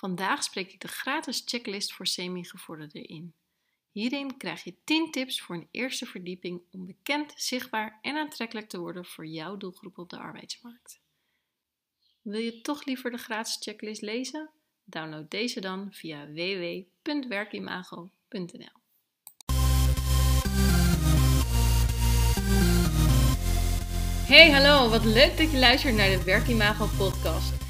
Vandaag spreek ik de gratis checklist voor semi-gevorderden in. Hierin krijg je 10 tips voor een eerste verdieping om bekend, zichtbaar en aantrekkelijk te worden voor jouw doelgroep op de arbeidsmarkt. Wil je toch liever de gratis checklist lezen? Download deze dan via www.werkimago.nl. Hey, hallo, wat leuk dat je luistert naar de Werkimago podcast.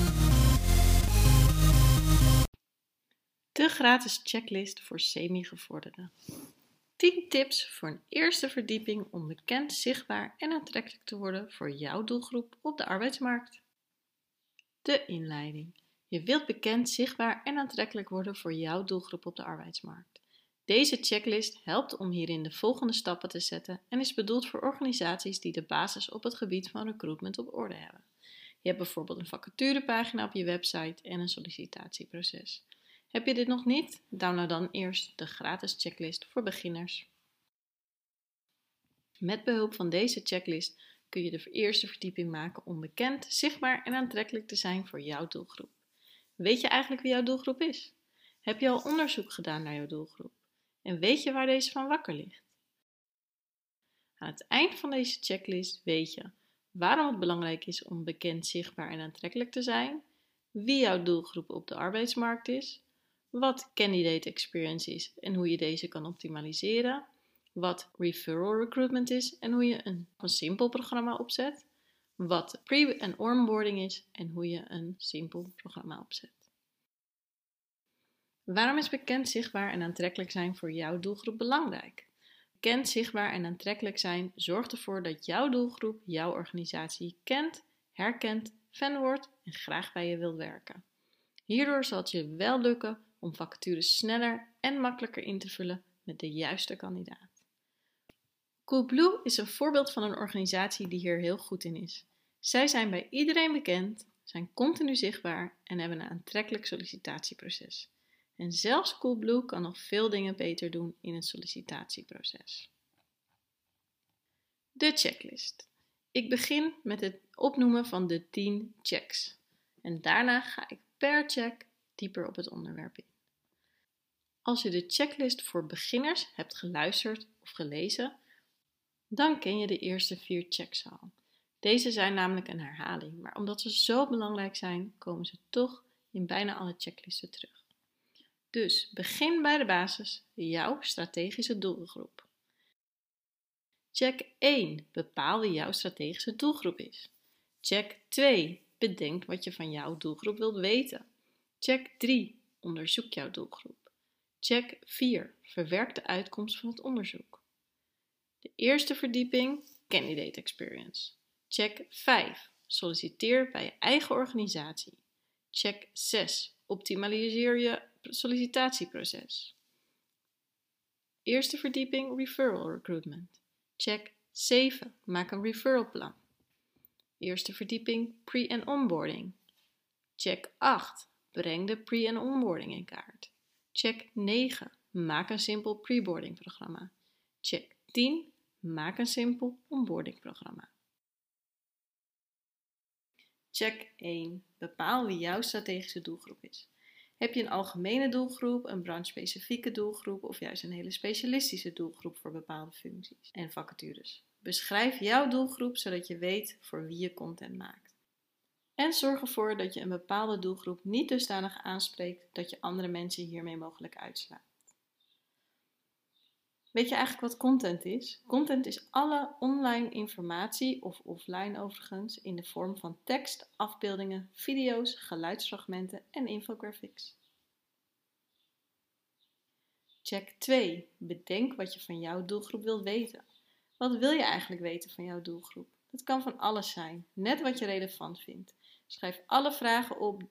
De gratis checklist voor semi-gevorderden. 10 tips voor een eerste verdieping om bekend, zichtbaar en aantrekkelijk te worden voor jouw doelgroep op de arbeidsmarkt. De inleiding. Je wilt bekend, zichtbaar en aantrekkelijk worden voor jouw doelgroep op de arbeidsmarkt. Deze checklist helpt om hierin de volgende stappen te zetten en is bedoeld voor organisaties die de basis op het gebied van recruitment op orde hebben. Je hebt bijvoorbeeld een vacaturepagina op je website en een sollicitatieproces. Heb je dit nog niet? Download dan eerst de gratis checklist voor beginners. Met behulp van deze checklist kun je de eerste verdieping maken om bekend, zichtbaar en aantrekkelijk te zijn voor jouw doelgroep. Weet je eigenlijk wie jouw doelgroep is? Heb je al onderzoek gedaan naar jouw doelgroep? En weet je waar deze van wakker ligt? Aan het eind van deze checklist weet je waarom het belangrijk is om bekend, zichtbaar en aantrekkelijk te zijn, wie jouw doelgroep op de arbeidsmarkt is, wat candidate experience is en hoe je deze kan optimaliseren, wat referral recruitment is en hoe je een, simpel programma opzet, wat pre- en onboarding is en hoe je een simpel programma opzet. Waarom is bekend, zichtbaar en aantrekkelijk zijn voor jouw doelgroep belangrijk? Bekend, zichtbaar en aantrekkelijk zijn zorgt ervoor dat jouw doelgroep jouw organisatie kent, herkent, fan wordt en graag bij je wil werken. Hierdoor zal het je wel lukken om vacatures sneller en makkelijker in te vullen met de juiste kandidaat. Coolblue is een voorbeeld van een organisatie die hier heel goed in is. Zij zijn bij iedereen bekend, zijn continu zichtbaar en hebben een aantrekkelijk sollicitatieproces. En zelfs Coolblue kan nog veel dingen beter doen in het sollicitatieproces. De checklist. Ik begin met het opnoemen van de 10 checks. En daarna ga ik per check dieper op het onderwerp in. Als je de checklist voor beginners hebt geluisterd of gelezen, dan ken je de eerste vier checks al. Deze zijn namelijk een herhaling, maar omdat ze zo belangrijk zijn, komen ze toch in bijna alle checklisten terug. Dus begin bij de basis, jouw strategische doelgroep. Check 1. Bepaal wie jouw strategische doelgroep is. Check 2. Bedenk wat je van jouw doelgroep wilt weten. Check 3. Onderzoek jouw doelgroep. Check 4. Verwerk de uitkomst van het onderzoek. De eerste verdieping, Candidate Experience. Check 5. Solliciteer bij je eigen organisatie. Check 6. Optimaliseer je sollicitatieproces. Eerste verdieping, Referral Recruitment. Check 7. Maak een referral plan. Eerste verdieping, Pre- en Onboarding. Check 8. Breng de pre- en onboarding in kaart. Check 9. Maak een simpel preboarding programma. Check 10. Maak een simpel onboarding programma. Check 1. Bepaal wie jouw strategische doelgroep is. Heb je een algemene doelgroep, een branche-specifieke doelgroep of juist een hele specialistische doelgroep voor bepaalde functies en vacatures? Beschrijf jouw doelgroep zodat je weet voor wie je content maakt. En zorg ervoor dat je een bepaalde doelgroep niet dusdanig aanspreekt dat je andere mensen hiermee mogelijk uitslaat. Weet je eigenlijk wat content is? Content is alle online informatie, of offline overigens, in de vorm van tekst, afbeeldingen, video's, geluidsfragmenten en infographics. Check 2. Bedenk wat je van jouw doelgroep wilt weten. Wat wil je eigenlijk weten van jouw doelgroep? Dat kan van alles zijn, net wat je relevant vindt. Schrijf alle vragen op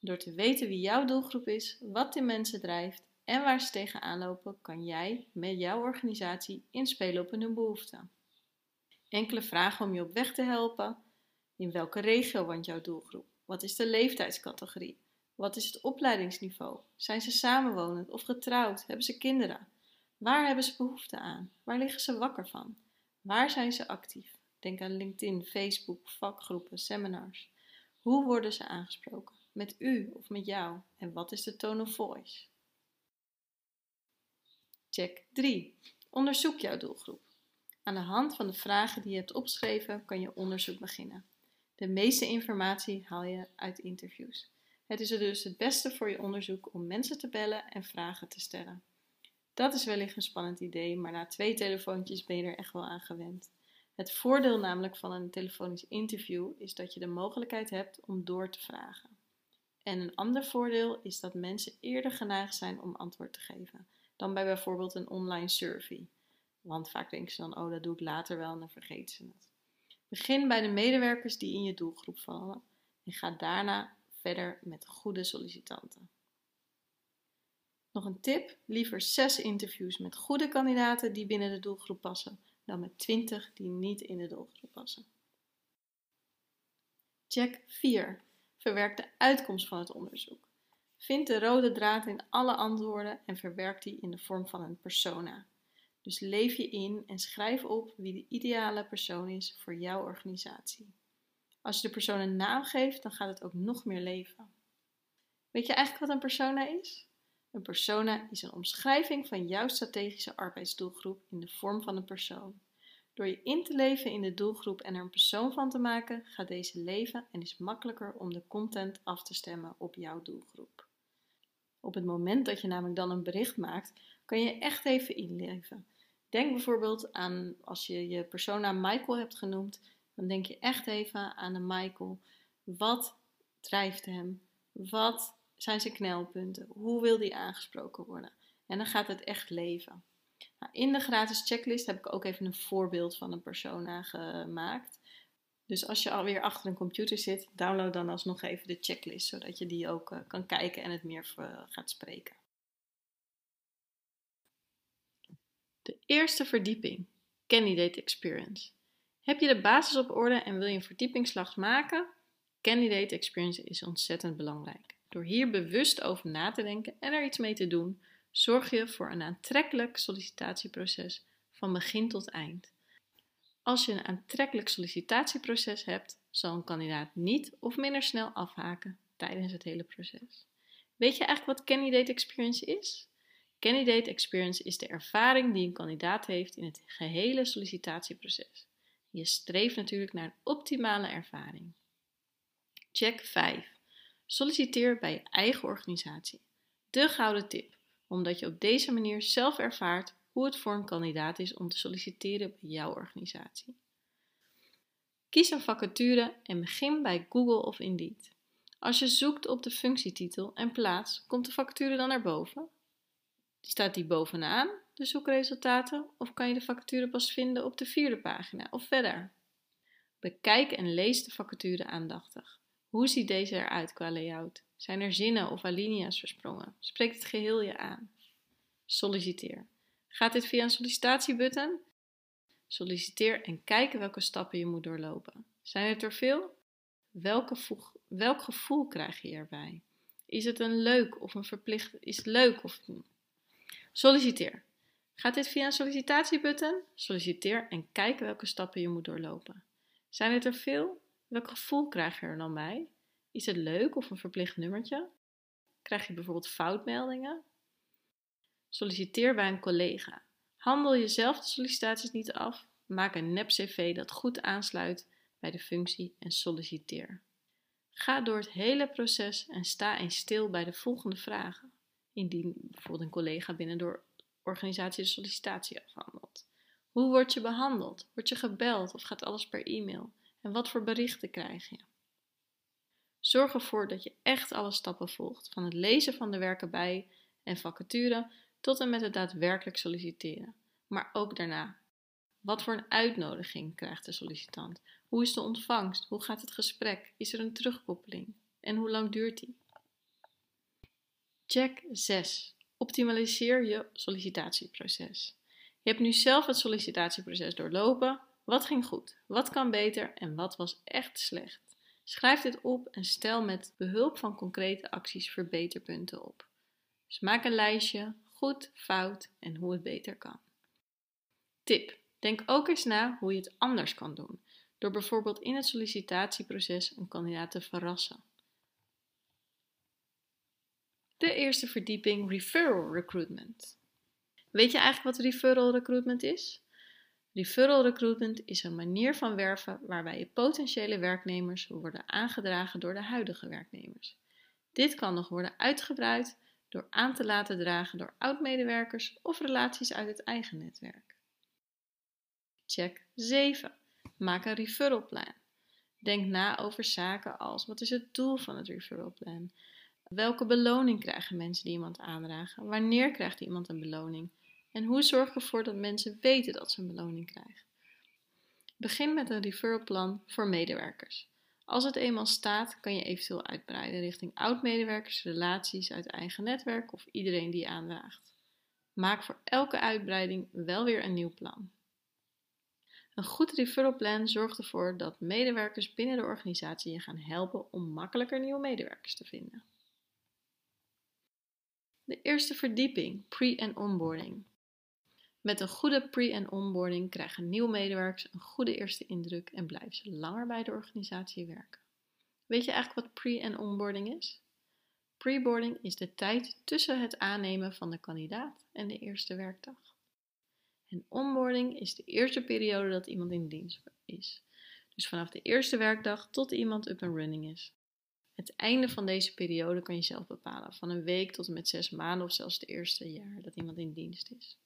door te weten wie jouw doelgroep is, wat die mensen drijft, en waar ze tegenaan lopen, kan jij met jouw organisatie inspelen op hun behoeften. Enkele vragen om je op weg te helpen. In welke regio woont jouw doelgroep? Wat is de leeftijdscategorie? Wat is het opleidingsniveau? Zijn ze samenwonend of getrouwd? Hebben ze kinderen? Waar hebben ze behoefte aan? Waar liggen ze wakker van? Waar zijn ze actief? Denk aan LinkedIn, Facebook, vakgroepen, seminars. Hoe worden ze aangesproken? Met u of met jou? En wat is de tone of voice? Check 3. Onderzoek jouw doelgroep. Aan de hand van de vragen die je hebt opgeschreven kan je onderzoek beginnen. De meeste informatie haal je uit interviews. Het is dus het beste voor je onderzoek om mensen te bellen en vragen te stellen. Dat is wellicht een spannend idee, maar na twee telefoontjes ben je er echt wel aan gewend. Het voordeel namelijk van een telefonisch interview is dat je de mogelijkheid hebt om door te vragen. En een ander voordeel is dat mensen eerder geneigd zijn om antwoord te geven dan bij bijvoorbeeld een online survey. Want vaak denken ze dan, oh dat doe ik later wel en dan vergeten ze het. Begin bij de medewerkers die in je doelgroep vallen en ga daarna verder met goede sollicitanten. Nog een tip: liever 6 interviews met goede kandidaten die binnen de doelgroep passen, dan met 20 die niet in de doelgroep passen. Check 4. Verwerk de uitkomst van het onderzoek. Vind de rode draad in alle antwoorden en verwerk die in de vorm van een persona. Dus leef je in en schrijf op wie de ideale persoon is voor jouw organisatie. Als je de persoon een naam geeft, dan gaat het ook nog meer leven. Weet je eigenlijk wat een persona is? Een persona is een omschrijving van jouw strategische arbeidsdoelgroep in de vorm van een persoon. Door je in te leven in de doelgroep en er een persoon van te maken, gaat deze leven en is makkelijker om de content af te stemmen op jouw doelgroep. Op het moment dat je namelijk dan een bericht maakt, kan je echt even inleven. Denk bijvoorbeeld aan als je je persona Michael hebt genoemd, dan denk je echt even aan de Michael. Wat drijft hem? Wat zijn zijn knelpunten? Hoe wil die aangesproken worden? En dan gaat het echt leven. Nou, in de gratis checklist heb ik ook even een voorbeeld van een persona gemaakt. Dus als je alweer achter een computer zit, download dan alsnog even de checklist, zodat je die ook uh, kan kijken en het meer uh, gaat spreken. De eerste verdieping, Candidate Experience. Heb je de basis op orde en wil je een verdiepingsslag maken? Candidate Experience is ontzettend belangrijk. Door hier bewust over na te denken en er iets mee te doen, zorg je voor een aantrekkelijk sollicitatieproces van begin tot eind. Als je een aantrekkelijk sollicitatieproces hebt, zal een kandidaat niet of minder snel afhaken tijdens het hele proces. Weet je eigenlijk wat Candidate Experience is? Candidate Experience is de ervaring die een kandidaat heeft in het gehele sollicitatieproces. Je streeft natuurlijk naar een optimale ervaring. Check 5. Solliciteer bij je eigen organisatie. De gouden tip, omdat je op deze manier zelf ervaart hoe het voor een kandidaat is om te solliciteren bij jouw organisatie. Kies een vacature en begin bij Google of Indeed. Als je zoekt op de functietitel en plaats, komt de vacature dan naar boven? Staat die bovenaan de zoekresultaten of kan je de vacature pas vinden op de vierde pagina of verder? Bekijk en lees de vacature aandachtig. Hoe ziet deze eruit qua layout? Zijn er zinnen of alinea's versprongen? Spreekt het geheel je aan? Solliciteer. Gaat dit via een sollicitatiebutton? Solliciteer en kijk welke stappen je moet doorlopen. Zijn het er veel? Welke welk gevoel krijg je erbij? Is het een leuk of een verplicht? Is het leuk of Solliciteer. Gaat dit via een sollicitatiebutton? Solliciteer en kijk welke stappen je moet doorlopen. Zijn het er veel? Welk gevoel krijg je er dan bij? Is het leuk of een verplicht nummertje? Krijg je bijvoorbeeld foutmeldingen? Solliciteer bij een collega. Handel jezelf de sollicitaties niet af. Maak een nep-cv dat goed aansluit bij de functie en solliciteer. Ga door het hele proces en sta eens stil bij de volgende vragen. Indien bijvoorbeeld een collega binnen de organisatie de sollicitatie afhandelt. Hoe word je behandeld? Word je gebeld of gaat alles per e-mail? En wat voor berichten krijg je? Zorg ervoor dat je echt alle stappen volgt, van het lezen van de werken bij en vacature tot en met het daadwerkelijk solliciteren. Maar ook daarna. Wat voor een uitnodiging krijgt de sollicitant? Hoe is de ontvangst? Hoe gaat het gesprek? Is er een terugkoppeling? En hoe lang duurt die? Check 6. Optimaliseer je sollicitatieproces. Je hebt nu zelf het sollicitatieproces doorlopen. Wat ging goed? Wat kan beter? En wat was echt slecht? Schrijf dit op en stel met behulp van concrete acties verbeterpunten op. Dus maak een lijstje, goed, fout en hoe het beter kan. Tip: Denk ook eens na hoe je het anders kan doen, door bijvoorbeeld in het sollicitatieproces een kandidaat te verrassen. De eerste verdieping referral recruitment. Weet je eigenlijk wat referral recruitment is? Referral recruitment is een manier van werven waarbij je potentiële werknemers worden aangedragen door de huidige werknemers. Dit kan nog worden uitgebreid door aan te laten dragen door oud-medewerkers of relaties uit het eigen netwerk. Check 7. Maak een referral plan. Denk na over zaken als wat is het doel van het referral plan? Welke beloning krijgen mensen die iemand aandragen? Wanneer krijgt iemand een beloning? En hoe zorg ik ervoor dat mensen weten dat ze een beloning krijgen? Begin met een referral plan voor medewerkers. Als het eenmaal staat, kan je eventueel uitbreiden richting oud-medewerkers, relaties uit eigen netwerk of iedereen die aandraagt. Maak voor elke uitbreiding wel weer een nieuw plan. Een goed referral plan zorgt ervoor dat medewerkers binnen de organisatie je gaan helpen om makkelijker nieuwe medewerkers te vinden. De eerste verdieping, pre- en onboarding. Met een goede pre- en onboarding krijgen nieuwe medewerkers een goede eerste indruk en blijven ze langer bij de organisatie werken. Weet je eigenlijk wat pre- en onboarding is? Preboarding is de tijd tussen het aannemen van de kandidaat en de eerste werkdag. En onboarding is de eerste periode dat iemand in dienst is. Dus vanaf de eerste werkdag tot iemand up and running is. Het einde van deze periode kan je zelf bepalen, van een week tot en met zes maanden of zelfs het eerste jaar dat iemand in dienst is.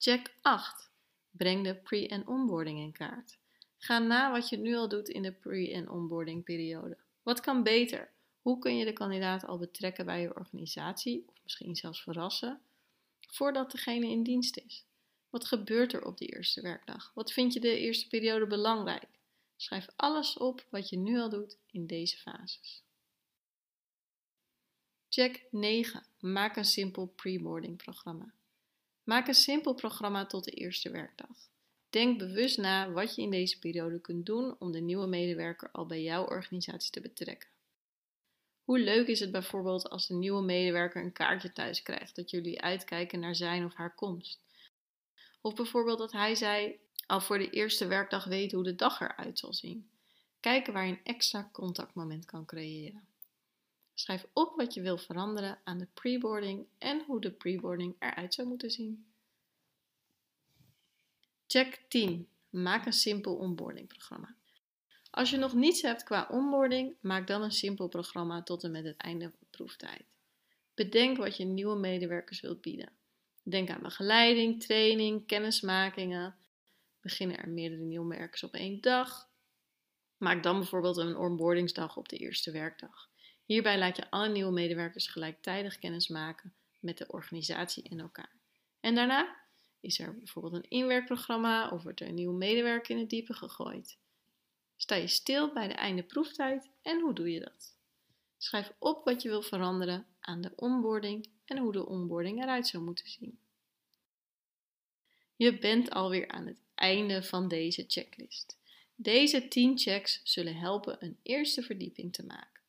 Check 8. Breng de pre- en onboarding in kaart. Ga na wat je nu al doet in de pre- en onboarding periode. Wat kan beter? Hoe kun je de kandidaat al betrekken bij je organisatie, of misschien zelfs verrassen, voordat degene in dienst is? Wat gebeurt er op de eerste werkdag? Wat vind je de eerste periode belangrijk? Schrijf alles op wat je nu al doet in deze fases. Check 9. Maak een simpel preboarding programma. Maak een simpel programma tot de eerste werkdag. Denk bewust na wat je in deze periode kunt doen om de nieuwe medewerker al bij jouw organisatie te betrekken. Hoe leuk is het bijvoorbeeld als de nieuwe medewerker een kaartje thuis krijgt dat jullie uitkijken naar zijn of haar komst? Of bijvoorbeeld dat hij zij al voor de eerste werkdag weet hoe de dag eruit zal zien. Kijken waar je een extra contactmoment kan creëren. Schrijf op wat je wil veranderen aan de preboarding en hoe de preboarding eruit zou moeten zien. Check 10. Maak een simpel onboardingprogramma. Als je nog niets hebt qua onboarding, maak dan een simpel programma tot en met het einde van de proeftijd. Bedenk wat je nieuwe medewerkers wilt bieden. Denk aan begeleiding, training, kennismakingen. Beginnen er meerdere nieuwe medewerkers op één dag? Maak dan bijvoorbeeld een onboardingsdag op de eerste werkdag. Hierbij laat je alle nieuwe medewerkers gelijktijdig kennis maken met de organisatie en elkaar. En daarna is er bijvoorbeeld een inwerkprogramma of wordt er een nieuwe medewerker in het diepe gegooid. Sta je stil bij de einde proeftijd en hoe doe je dat? Schrijf op wat je wil veranderen aan de onboarding en hoe de onboarding eruit zou moeten zien. Je bent alweer aan het einde van deze checklist. Deze 10 checks zullen helpen een eerste verdieping te maken.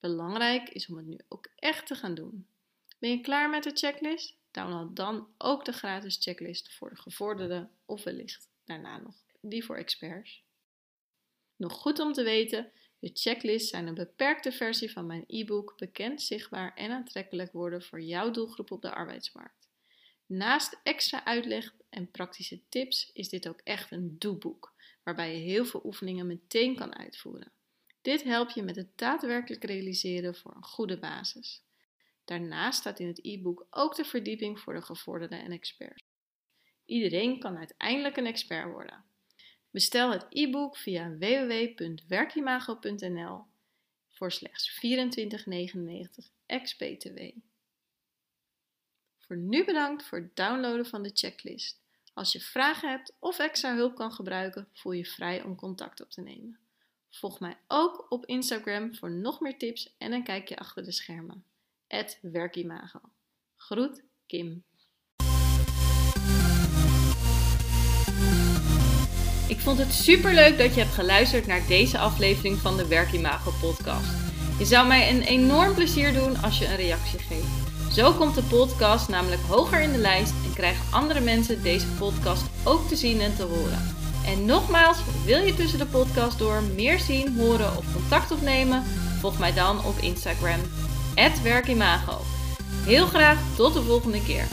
Belangrijk is om het nu ook echt te gaan doen. Ben je klaar met de checklist? Download dan ook de gratis checklist voor de gevorderden of wellicht daarna nog die voor experts. Nog goed om te weten, de checklists zijn een beperkte versie van mijn e-book Bekend, zichtbaar en aantrekkelijk worden voor jouw doelgroep op de arbeidsmarkt. Naast extra uitleg en praktische tips is dit ook echt een doeboek, waarbij je heel veel oefeningen meteen kan uitvoeren. Dit helpt je met het daadwerkelijk realiseren voor een goede basis. Daarnaast staat in het e-book ook de verdieping voor de gevorderden en experts. Iedereen kan uiteindelijk een expert worden. Bestel het e-book via www.werkimago.nl voor slechts 24,99 ex-BTW. Voor nu bedankt voor het downloaden van de checklist. Als je vragen hebt of extra hulp kan gebruiken, voel je vrij om contact op te nemen. Volg mij ook op Instagram voor nog meer tips en een kijkje achter de schermen. werkimago. Groet Kim. Ik vond het super leuk dat je hebt geluisterd naar deze aflevering van de Werkimago podcast. Je zou mij een enorm plezier doen als je een reactie geeft. Zo komt de podcast namelijk hoger in de lijst en krijgen andere mensen deze podcast ook te zien en te horen. En nogmaals, wil je tussen de podcast door meer zien, horen of contact opnemen? Volg mij dan op Instagram, werkimago. Heel graag tot de volgende keer.